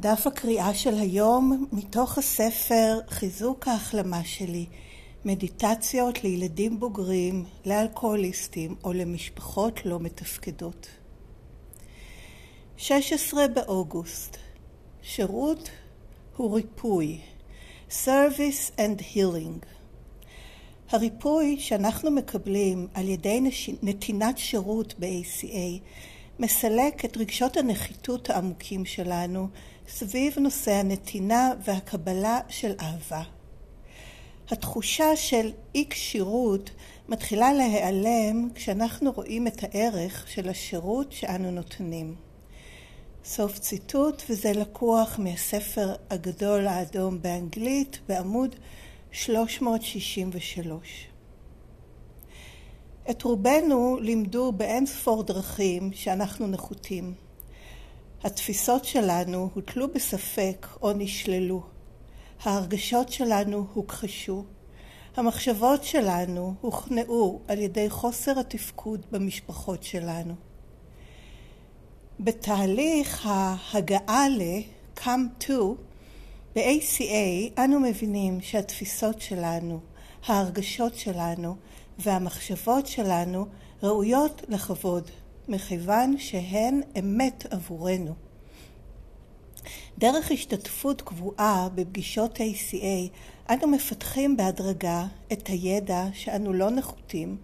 דף הקריאה של היום מתוך הספר חיזוק ההחלמה שלי, מדיטציות לילדים בוגרים, לאלכוהוליסטים או למשפחות לא מתפקדות. 16 באוגוסט שירות הוא ריפוי, Service and Healing. הריפוי שאנחנו מקבלים על ידי נתינת שירות ב-ACA מסלק את רגשות הנחיתות העמוקים שלנו סביב נושא הנתינה והקבלה של אהבה. התחושה של אי כשירות מתחילה להיעלם כשאנחנו רואים את הערך של השירות שאנו נותנים. סוף ציטוט, וזה לקוח מהספר הגדול האדום באנגלית בעמוד 363. את רובנו לימדו באין ספור דרכים שאנחנו נחותים. התפיסות שלנו הוטלו בספק או נשללו. ההרגשות שלנו הוכחשו. המחשבות שלנו הוכנעו על ידי חוסר התפקוד במשפחות שלנו. בתהליך ההגעה ל-come to ב-ACA אנו מבינים שהתפיסות שלנו, ההרגשות שלנו והמחשבות שלנו ראויות לכבוד, מכיוון שהן אמת עבורנו. דרך השתתפות קבועה בפגישות ACA אנו מפתחים בהדרגה את הידע שאנו לא נחותים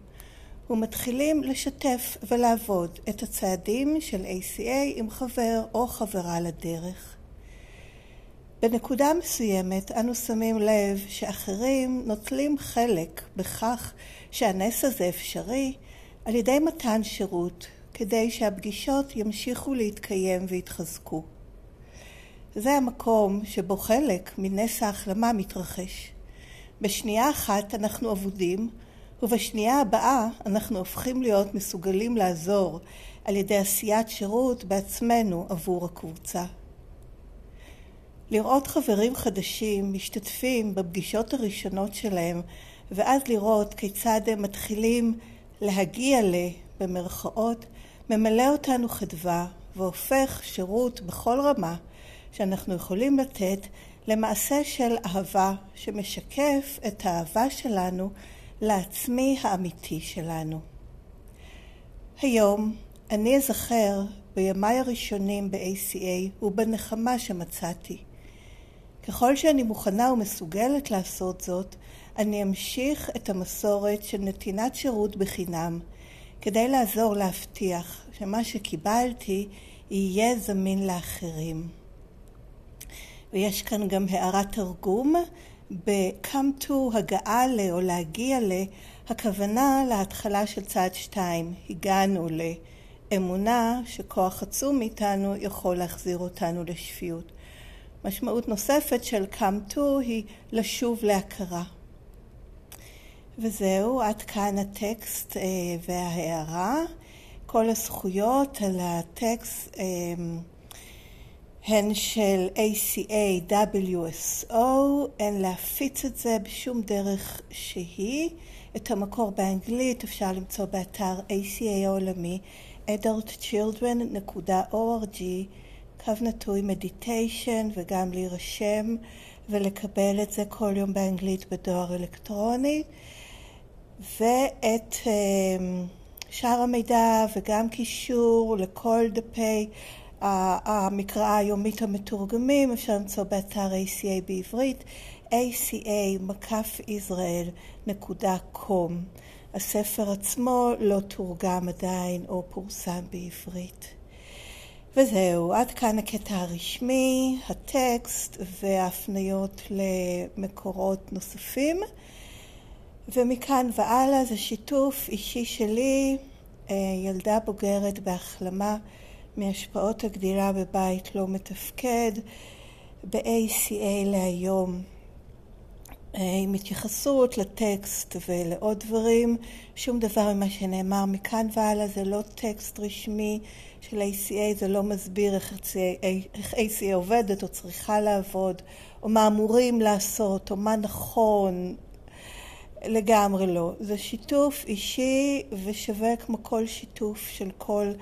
ומתחילים לשתף ולעבוד את הצעדים של ACA עם חבר או חברה לדרך. בנקודה מסוימת אנו שמים לב שאחרים נוטלים חלק בכך שהנס הזה אפשרי על ידי מתן שירות כדי שהפגישות ימשיכו להתקיים ויתחזקו. זה המקום שבו חלק מנס ההחלמה מתרחש. בשנייה אחת אנחנו אבודים, ובשנייה הבאה אנחנו הופכים להיות מסוגלים לעזור על ידי עשיית שירות בעצמנו עבור הקבוצה. לראות חברים חדשים משתתפים בפגישות הראשונות שלהם ואז לראות כיצד הם מתחילים להגיע ל, במרכאות, ממלא אותנו חדווה והופך שירות בכל רמה שאנחנו יכולים לתת למעשה של אהבה שמשקף את האהבה שלנו לעצמי האמיתי שלנו. היום אני אזכר בימיי הראשונים ב-ACA ובנחמה שמצאתי. ככל שאני מוכנה ומסוגלת לעשות זאת, אני אמשיך את המסורת של נתינת שירות בחינם, כדי לעזור להבטיח שמה שקיבלתי יהיה זמין לאחרים. ויש כאן גם הערת תרגום, ב-come to הגעה ל או להגיע ל, הכוונה להתחלה של צעד שתיים, הגענו לאמונה שכוח עצום מאיתנו יכול להחזיר אותנו לשפיות. משמעות נוספת של come to היא לשוב להכרה. וזהו, עד כאן הטקסט אה, וההערה. כל הזכויות על הטקסט אה, הן של ACA WSO, אין להפיץ את זה בשום דרך שהיא. את המקור באנגלית אפשר למצוא באתר ACA העולמי adultchildren.org קו נטוי מדיטיישן וגם להירשם ולקבל את זה כל יום באנגלית בדואר אלקטרוני. ואת אמ, שאר המידע וגם קישור לכל דפי המקראה היומית המתורגמים אפשר למצוא באתר ACA בעברית aca-israel.com הספר עצמו לא תורגם עדיין או פורסם בעברית. וזהו, עד כאן הקטע הרשמי, הטקסט וההפניות למקורות נוספים. ומכאן והלאה זה שיתוף אישי שלי, אה, ילדה בוגרת בהחלמה מהשפעות הגדילה בבית לא מתפקד, ב-ACA להיום. אה, עם התייחסות לטקסט ולעוד דברים, שום דבר ממה שנאמר מכאן והלאה זה לא טקסט רשמי של ACA, זה לא מסביר איך ACA עובדת או צריכה לעבוד, או מה אמורים לעשות, או מה נכון, לגמרי לא. זה שיתוף אישי ושווה כמו כל שיתוף של כל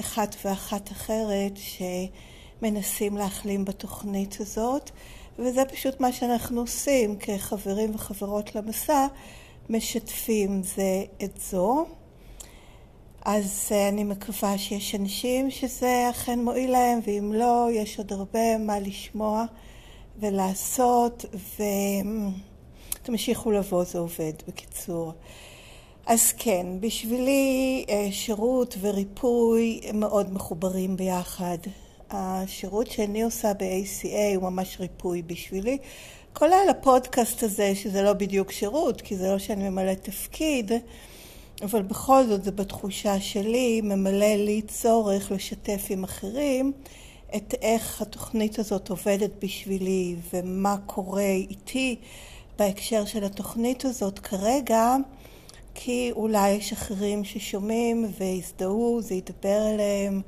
אחת ואחת אחרת מנסים להחלים בתוכנית הזאת, וזה פשוט מה שאנחנו עושים כחברים וחברות למסע, משתפים זה את זו. אז אה, אני מקווה שיש אנשים שזה אכן מועיל להם, ואם לא, יש עוד הרבה מה לשמוע ולעשות, ותמשיכו לבוא, זה עובד, בקיצור. אז כן, בשבילי אה, שירות וריפוי מאוד מחוברים ביחד. השירות שאני עושה ב-ACA הוא ממש ריפוי בשבילי, כולל הפודקאסט הזה, שזה לא בדיוק שירות, כי זה לא שאני ממלאת תפקיד, אבל בכל זאת זה בתחושה שלי, ממלא לי צורך לשתף עם אחרים את איך התוכנית הזאת עובדת בשבילי ומה קורה איתי בהקשר של התוכנית הזאת כרגע, כי אולי יש אחרים ששומעים ויזדהו, זה ידבר אליהם,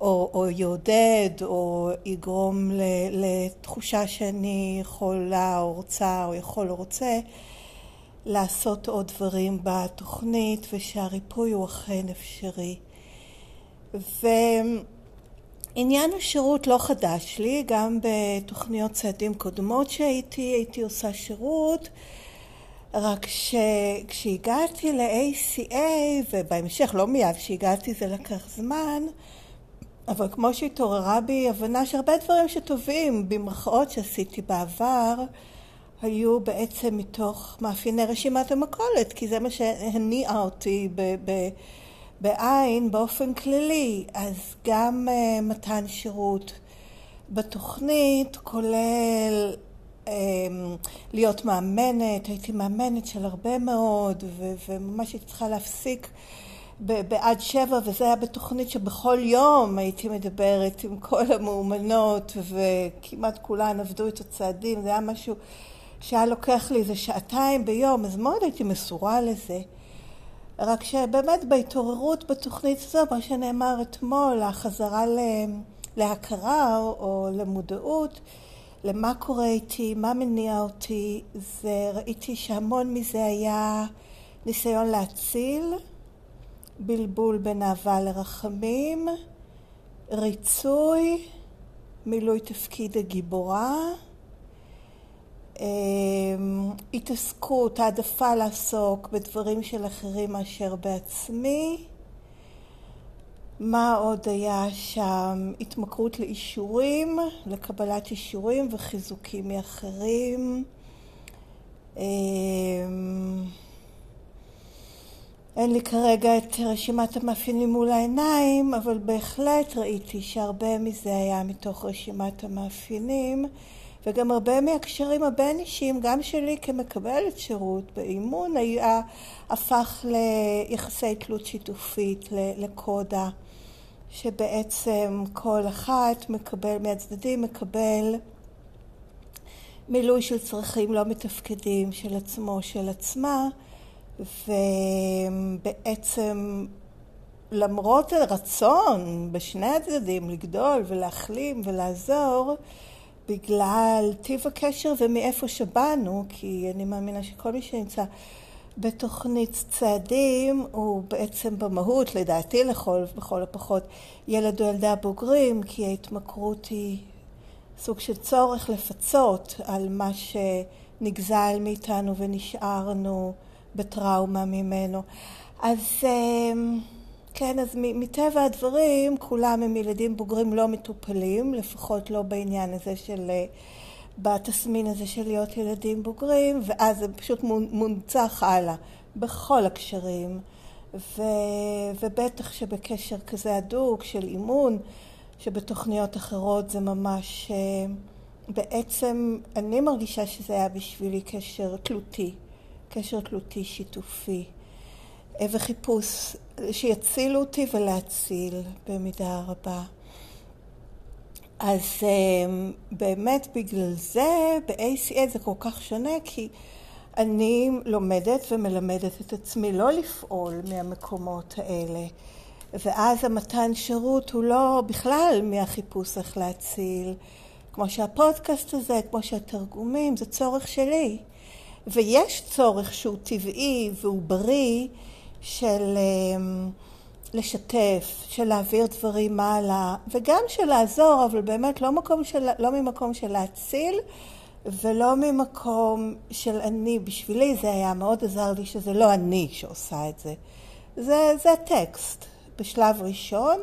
או, או יעודד, או יגרום לתחושה שאני יכולה או רוצה, או יכול או רוצה, לעשות עוד דברים בתוכנית, ושהריפוי הוא אכן אפשרי. ועניין השירות לא חדש לי, גם בתוכניות צעדים קודמות שהייתי, הייתי עושה שירות, רק שכשהגעתי ל-ACA, ובהמשך, לא מיד כשהגעתי זה לקח זמן, אבל כמו שהתעוררה בי הבנה שהרבה דברים שטובים במרכאות שעשיתי בעבר היו בעצם מתוך מאפייני רשימת המכולת, כי זה מה שהניע אותי ב- ב- בעין באופן כללי. אז גם uh, מתן שירות בתוכנית כולל um, להיות מאמנת, הייתי מאמנת של הרבה מאוד ו- וממש הייתי צריכה להפסיק בעד שבע, וזה היה בתוכנית שבכל יום הייתי מדברת עם כל המאומנות, וכמעט כולן עבדו את הצעדים, זה היה משהו שהיה לוקח לי איזה שעתיים ביום, אז מאוד הייתי מסורה לזה. רק שבאמת בהתעוררות בתוכנית הזו, מה שנאמר אתמול, החזרה להכרה או למודעות, למה קורה איתי, מה מניע אותי, זה ראיתי שהמון מזה היה ניסיון להציל, בלבול בין אהבה לרחמים, ריצוי, מילוי תפקיד הגיבורה, התעסקות, העדפה לעסוק בדברים של אחרים מאשר בעצמי. מה עוד היה שם? התמכרות לאישורים, לקבלת אישורים וחיזוקים מאחרים. אמ, אין לי כרגע את רשימת המאפיינים מול העיניים, אבל בהחלט ראיתי שהרבה מזה היה מתוך רשימת המאפיינים, וגם הרבה מהקשרים הבין-אישיים, גם שלי כמקבלת שירות באימון, היה, הפך ליחסי תלות שיתופית, לקודה, שבעצם כל אחת מקבל, מהצדדים מקבל מילוי של צרכים לא מתפקדים של עצמו, של עצמה, ובעצם למרות הרצון בשני הצדדים לגדול ולהחלים ולעזור, בגלל טיב הקשר ומאיפה שבאנו, כי אני מאמינה שכל מי שנמצא בתוכנית צעדים הוא בעצם במהות, לדעתי לכל, בכל הפחות, ילד או ילדה בוגרים, כי ההתמכרות היא סוג של צורך לפצות על מה שנגזל מאיתנו ונשארנו בטראומה ממנו. אז אמ, כן, אז מטבע הדברים כולם הם ילדים בוגרים לא מטופלים, לפחות לא בעניין הזה של, אה, בתסמין הזה של להיות ילדים בוגרים, ואז זה פשוט מונצח הלאה בכל הקשרים, ו, ובטח שבקשר כזה הדוק של אימון, שבתוכניות אחרות זה ממש, אה, בעצם אני מרגישה שזה היה בשבילי קשר תלותי. קשר תלותי שיתופי וחיפוש שיצילו אותי ולהציל במידה רבה. אז אה, באמת בגלל זה ב-ACA זה כל כך שונה כי אני לומדת ומלמדת את עצמי לא לפעול מהמקומות האלה ואז המתן שירות הוא לא בכלל מהחיפוש איך להציל כמו שהפודקאסט הזה, כמו שהתרגומים, זה צורך שלי. ויש צורך שהוא טבעי והוא בריא של אמ, לשתף, של להעביר דברים הלאה, וגם של לעזור, אבל באמת לא, של, לא ממקום של להציל, ולא ממקום של אני. בשבילי זה היה מאוד עזר לי שזה לא אני שעושה את זה. זה, זה הטקסט בשלב ראשון,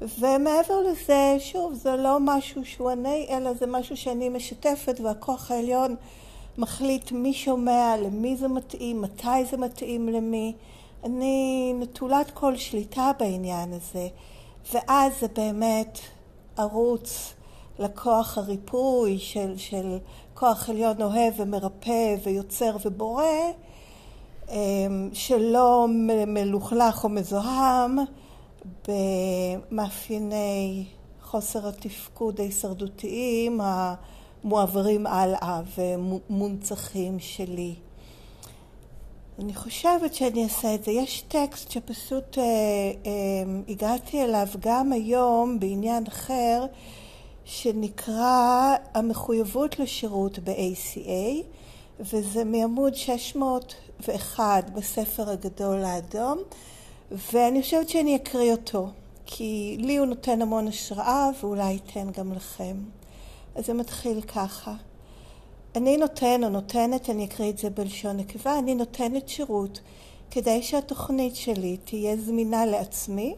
ומעבר לזה, שוב, זה לא משהו שהוא אני, אלא זה משהו שאני משתפת, והכוח העליון מחליט מי שומע, למי זה מתאים, מתי זה מתאים למי. אני נטולת כל שליטה בעניין הזה, ואז זה באמת ערוץ לכוח הריפוי של, של כוח עליון אוהב ומרפא ויוצר ובורא, אמ, שלא מלוכלך או מזוהם במאפייני חוסר התפקוד ההישרדותיים המועברים הלאה ומונצחים שלי. אני חושבת שאני אעשה את זה. יש טקסט שפשוט אה, אה, הגעתי אליו גם היום בעניין אחר, שנקרא המחויבות לשירות ב-ACA, וזה מעמוד 601 בספר הגדול האדום, ואני חושבת שאני אקריא אותו, כי לי הוא נותן המון השראה ואולי ייתן גם לכם. אז זה מתחיל ככה. אני נותן או נותנת, אני אקריא את זה בלשון נקבה, אני נותנת שירות כדי שהתוכנית שלי תהיה זמינה לעצמי,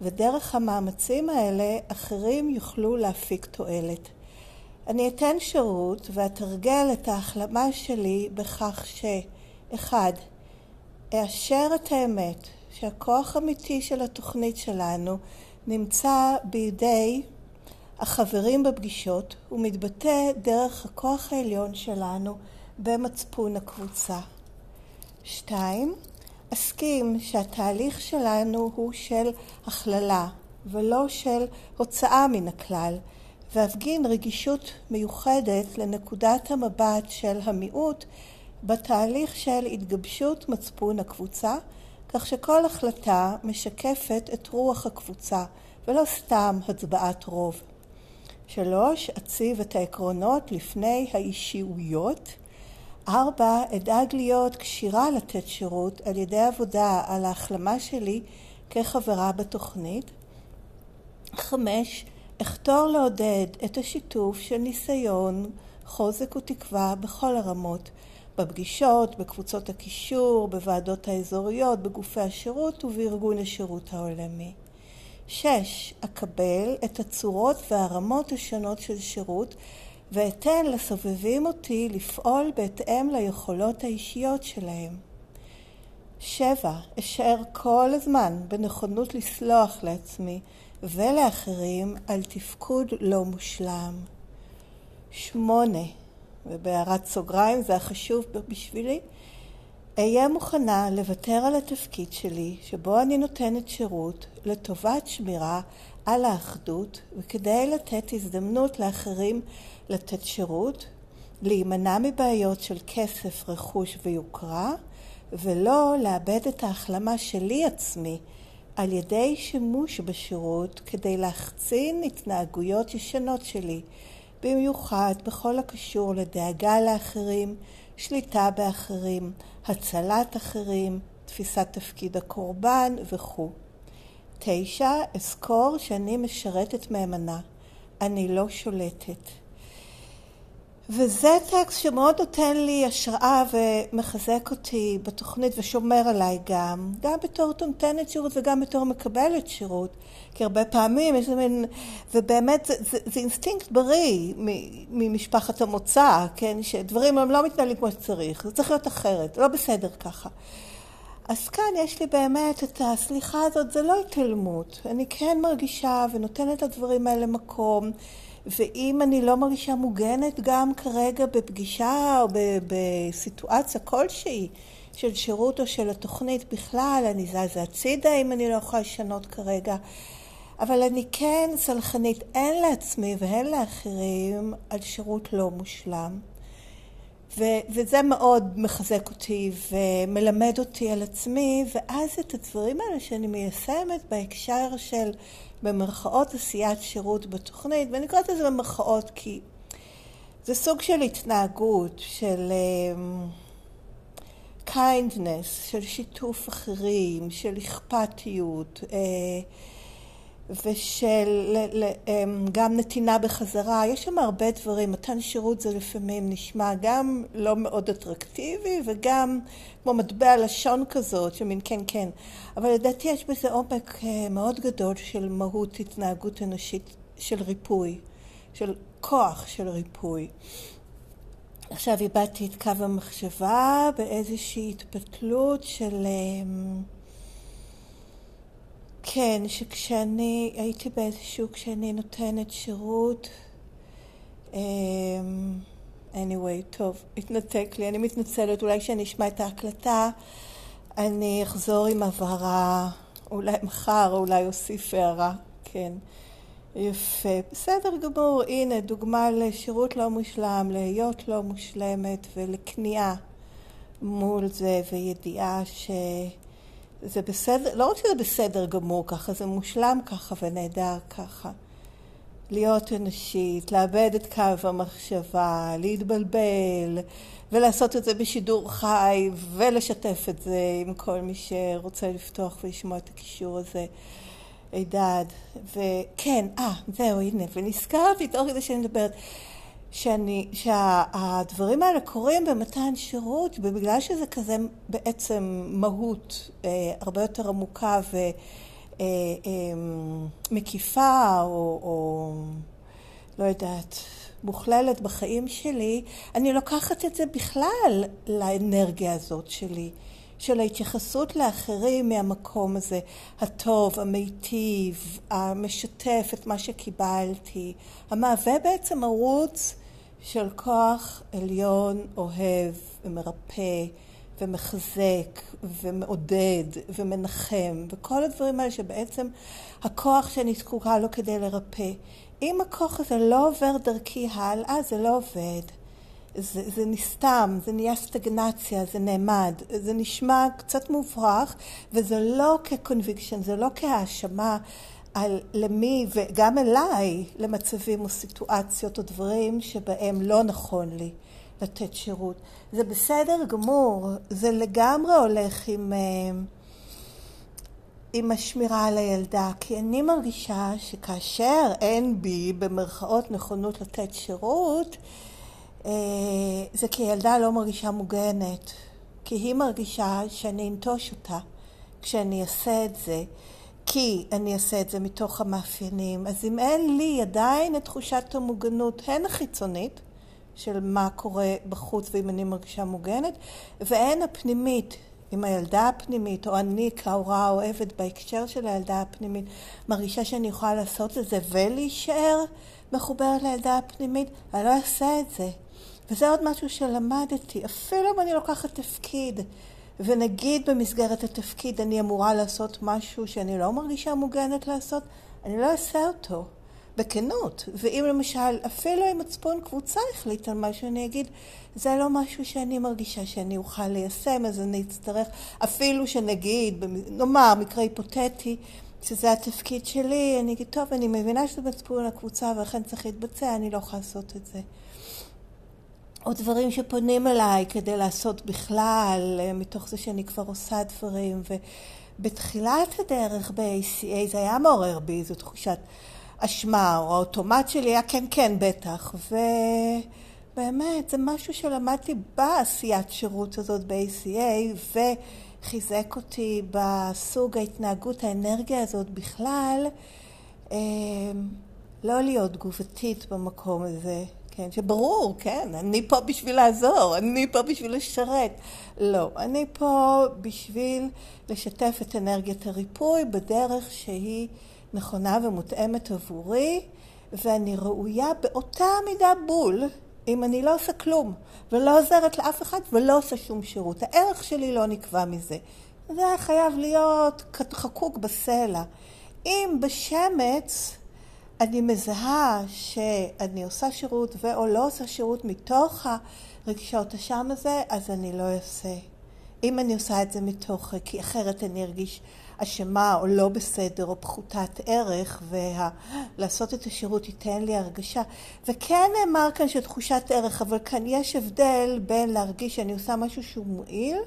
ודרך המאמצים האלה אחרים יוכלו להפיק תועלת. אני אתן שירות ואתרגל את ההחלמה שלי בכך ש... אחד, אאשר את האמת שהכוח אמיתי של התוכנית שלנו נמצא בידי החברים בפגישות הוא מתבטא דרך הכוח העליון שלנו במצפון הקבוצה. שתיים, אסכים שהתהליך שלנו הוא של הכללה ולא של הוצאה מן הכלל, ואפגין רגישות מיוחדת לנקודת המבט של המיעוט בתהליך של התגבשות מצפון הקבוצה, כך שכל החלטה משקפת את רוח הקבוצה ולא סתם הצבעת רוב. שלוש, אציב את העקרונות לפני האישיויות. ארבע, אדאג להיות כשירה לתת שירות על ידי עבודה על ההחלמה שלי כחברה בתוכנית. חמש, אחתור לעודד את השיתוף של ניסיון, חוזק ותקווה בכל הרמות, בפגישות, בקבוצות הקישור, בוועדות האזוריות, בגופי השירות ובארגון השירות העולמי. שש, אקבל את הצורות והרמות השונות של שירות ואתן לסובבים אותי לפעול בהתאם ליכולות האישיות שלהם. שבע, אשאר כל הזמן בנכונות לסלוח לעצמי ולאחרים על תפקוד לא מושלם. שמונה, ובהערת סוגריים זה החשוב בשבילי, אהיה מוכנה לוותר על התפקיד שלי, שבו אני נותנת שירות, לטובת שמירה על האחדות, וכדי לתת הזדמנות לאחרים לתת שירות, להימנע מבעיות של כסף, רכוש ויוקרה, ולא לאבד את ההחלמה שלי עצמי על ידי שימוש בשירות כדי להחצין התנהגויות ישנות שלי, במיוחד בכל הקשור לדאגה לאחרים, שליטה באחרים, הצלת אחרים, תפיסת תפקיד הקורבן וכו'. תשע, אזכור שאני משרתת מהימנה. אני לא שולטת. וזה טקסט שמאוד נותן לי השראה ומחזק אותי בתוכנית ושומר עליי גם, גם בתור נותנת שירות וגם בתור מקבלת שירות, כי הרבה פעמים יש מין, ובאמת זה, זה, זה אינסטינקט בריא ממשפחת המוצא, כן, שדברים הם לא מתנהלים כמו שצריך, זה צריך להיות אחרת, לא בסדר ככה. אז כאן יש לי באמת את הסליחה הזאת, זה לא התעלמות, אני כן מרגישה ונותנת לדברים האלה מקום. ואם אני לא מרגישה מוגנת גם כרגע בפגישה או בסיטואציה כלשהי של שירות או של התוכנית בכלל, אני זזה הצידה אם אני לא יכולה לשנות כרגע. אבל אני כן סלחנית הן לעצמי והן לאחרים על שירות לא מושלם. ו- וזה מאוד מחזק אותי ומלמד אותי על עצמי, ואז את הדברים האלה שאני מיישמת בהקשר של במרכאות עשיית שירות בתוכנית, ואני קוראת לזה במרכאות כי זה סוג של התנהגות, של אמ, kindness, של שיתוף אחרים, של אכפתיות אה, ושל אמ, גם נתינה בחזרה. יש שם הרבה דברים. מתן שירות זה לפעמים נשמע גם לא מאוד אטרקטיבי וגם כמו מטבע לשון כזאת, שמין כן כן. אבל לדעתי יש בזה עומק אה, מאוד גדול של מהות התנהגות אנושית של ריפוי, של כוח של ריפוי. עכשיו איבדתי את קו המחשבה באיזושהי התפתלות של... כן, שכשאני הייתי באיזשהו, כשאני נותנת שירות, אמ, anyway, טוב, התנתק לי, אני מתנצלת, אולי כשאני אשמע את ההקלטה אני אחזור עם הבהרה, אולי מחר, אולי אוסיף הערה, כן. יפה, בסדר גמור, הנה דוגמה לשירות לא מושלם, להיות לא מושלמת ולכניעה מול זה וידיעה שזה בסדר, לא רק שזה בסדר גמור ככה, זה מושלם ככה ונהדר ככה. להיות אנושית, לאבד את קו המחשבה, להתבלבל ולעשות את זה בשידור חי ולשתף את זה עם כל מי שרוצה לפתוח ולשמוע את הקישור הזה. הידד, וכן, אה, זהו, הנה, ונזכרתי תוך כדי שאני מדברת, שאני, שהדברים האלה קורים במתן שירות, ובגלל שזה כזה בעצם מהות אה, הרבה יותר עמוקה ומקיפה, אה, אה, או, או לא יודעת, מוכללת בחיים שלי, אני לוקחת את זה בכלל לאנרגיה הזאת שלי. של ההתייחסות לאחרים מהמקום הזה, הטוב, המיטיב, המשתף את מה שקיבלתי, המהווה בעצם ערוץ של כוח עליון אוהב ומרפא ומחזק ומעודד ומנחם וכל הדברים האלה שבעצם הכוח שאני זקוקה לו כדי לרפא. אם הכוח הזה לא עובר דרכי הלאה, זה לא עובד. זה, זה נסתם, זה נהיה סטגנציה, זה נעמד, זה נשמע קצת מוברח, וזה לא כקונביקשן, זה לא כהאשמה על למי, וגם אליי, למצבים או סיטואציות או דברים שבהם לא נכון לי לתת שירות. זה בסדר גמור, זה לגמרי הולך עם, אה, עם השמירה על הילדה, כי אני מרגישה שכאשר אין בי במרכאות נכונות לתת שירות, אה, זה כי הילדה לא מרגישה מוגנת, כי היא מרגישה שאני אנטוש אותה כשאני אעשה את זה, כי אני אעשה את זה מתוך המאפיינים. אז אם אין לי עדיין את תחושת המוגנות, הן החיצונית, של מה קורה בחוץ ואם אני מרגישה מוגנת, והן הפנימית, אם הילדה הפנימית, או אני כהורה אוהבת בהקשר של הילדה הפנימית, מרגישה שאני יכולה לעשות את זה ולהישאר מחוברת לילדה הפנימית, אני לא אעשה את זה. וזה עוד משהו שלמדתי, אפילו אם אני לוקחת תפקיד, ונגיד במסגרת התפקיד אני אמורה לעשות משהו שאני לא מרגישה מוגנת לעשות, אני לא אעשה אותו, בכנות. ואם למשל, אפילו אם מצפון קבוצה החליט על משהו, אני אגיד, זה לא משהו שאני מרגישה שאני אוכל ליישם, אז אני אצטרך, אפילו שנגיד, נאמר, מקרה היפותטי, שזה התפקיד שלי, אני אגיד, טוב, אני מבינה שזה מצפון הקבוצה ולכן צריך להתבצע, אני לא יכולה לעשות את זה. או דברים שפונים אליי כדי לעשות בכלל, אה, מתוך זה שאני כבר עושה דברים. ובתחילת הדרך ב-ACA זה היה מעורר בי איזו תחושת אשמה, או האוטומט שלי היה כן, כן, בטח. ובאמת, זה משהו שלמדתי בעשיית שירות הזאת ב-ACA, וחיזק אותי בסוג ההתנהגות, האנרגיה הזאת בכלל, אה, לא להיות תגובתית במקום הזה. כן, שברור, כן, אני פה בשביל לעזור, אני פה בשביל לשרת. לא, אני פה בשביל לשתף את אנרגיית הריפוי בדרך שהיא נכונה ומותאמת עבורי, ואני ראויה באותה מידה בול אם אני לא עושה כלום, ולא עוזרת לאף אחד ולא עושה שום שירות. הערך שלי לא נקבע מזה. זה חייב להיות חקוק בסלע. אם בשמץ אני מזהה שאני עושה שירות ואו לא עושה שירות מתוך הרגשות השם הזה, אז אני לא אעשה. אם אני עושה את זה מתוך, כי אחרת אני ארגיש אשמה או לא בסדר או פחותת ערך, ולעשות את השירות ייתן לי הרגשה. וכן נאמר כאן שתחושת ערך, אבל כאן יש הבדל בין להרגיש שאני עושה משהו שהוא מועיל,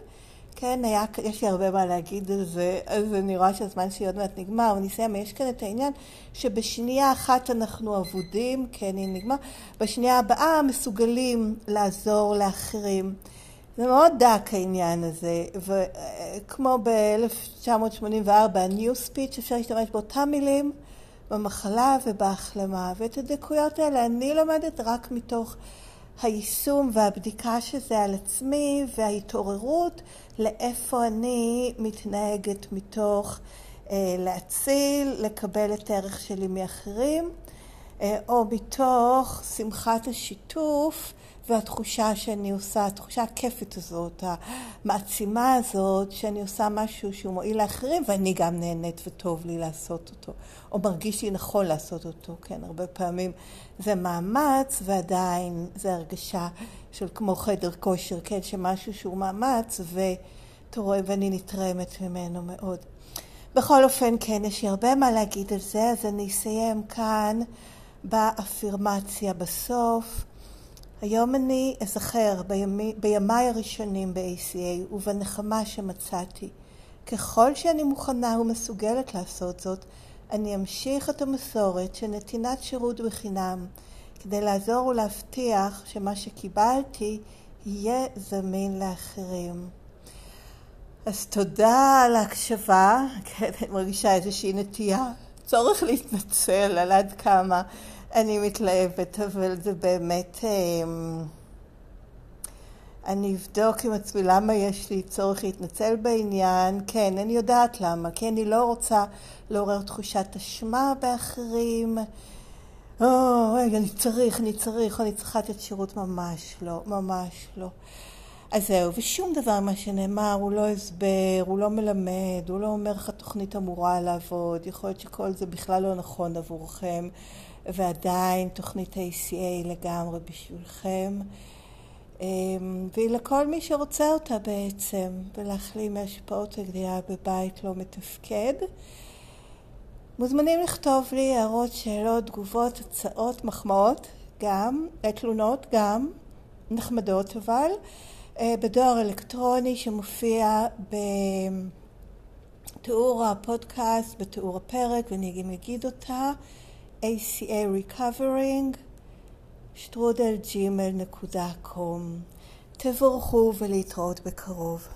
כן, היה, יש לי הרבה מה להגיד על זה, אז אני רואה שהזמן שלי עוד מעט נגמר, אבל נסיים, יש כאן את העניין שבשנייה אחת אנחנו אבודים, כן, היא נגמר, בשנייה הבאה מסוגלים לעזור לאחרים. זה מאוד דק העניין הזה, וכמו ב-1984, ה-New Speech, אפשר להשתמש באותם מילים במחלה ובהחלמה, ואת הדקויות האלה אני לומדת רק מתוך היישום והבדיקה של זה על עצמי וההתעוררות לאיפה אני מתנהגת מתוך אה, להציל, לקבל את הערך שלי מאחרים, או מתוך שמחת השיתוף והתחושה שאני עושה, התחושה הכיפית הזאת, המעצימה הזאת, שאני עושה משהו שהוא מועיל לאחרים ואני גם נהנית וטוב לי לעשות אותו, או מרגיש לי נכון לעשות אותו, כן, הרבה פעמים זה מאמץ ועדיין זה הרגשה של כמו חדר כושר, כן, שמשהו שהוא מאמץ ואתה רואה ואני נתרמת ממנו מאוד. בכל אופן, כן, יש לי הרבה מה להגיד על זה, אז אני אסיים כאן באפירמציה בסוף. היום אני אזכר בימי, בימיי הראשונים ב-ACA ובנחמה שמצאתי. ככל שאני מוכנה ומסוגלת לעשות זאת, אני אמשיך את המסורת של נתינת שירות בחינם, כדי לעזור ולהבטיח שמה שקיבלתי יהיה זמין לאחרים. אז תודה על ההקשבה, כן, מרגישה איזושהי נטייה, צורך להתנצל על עד כמה אני מתלהבת, אבל זה באמת... אמ, אני אבדוק עם עצמי למה יש לי צורך להתנצל בעניין. כן, אני יודעת למה. כי אני לא רוצה לעורר תחושת אשמה באחרים. או, רגע, אני צריך, אני צריך, אני צריכה לתת שירות. ממש לא, ממש לא. אז זהו, ושום דבר מה שנאמר הוא לא הסבר, הוא לא מלמד, הוא לא אומר איך התוכנית אמורה לעבוד. יכול להיות שכל זה בכלל לא נכון עבורכם. ועדיין תוכנית ה-ACA לגמרי בשבילכם. אמ, והיא לכל מי שרוצה אותה בעצם, ולהחלים מהשפעות הגדילה בבית לא מתפקד. מוזמנים לכתוב לי הערות, שאלות, תגובות, הצעות, מחמאות, גם, אה, תלונות גם, נחמדות אבל, בדואר אלקטרוני שמופיע בתיאור הפודקאסט, בתיאור הפרק, ואני גם אגיד אותה. ACA Recovering, שטרודל ג'ימל נקודה קום. תבורכו ולהתראות בקרוב.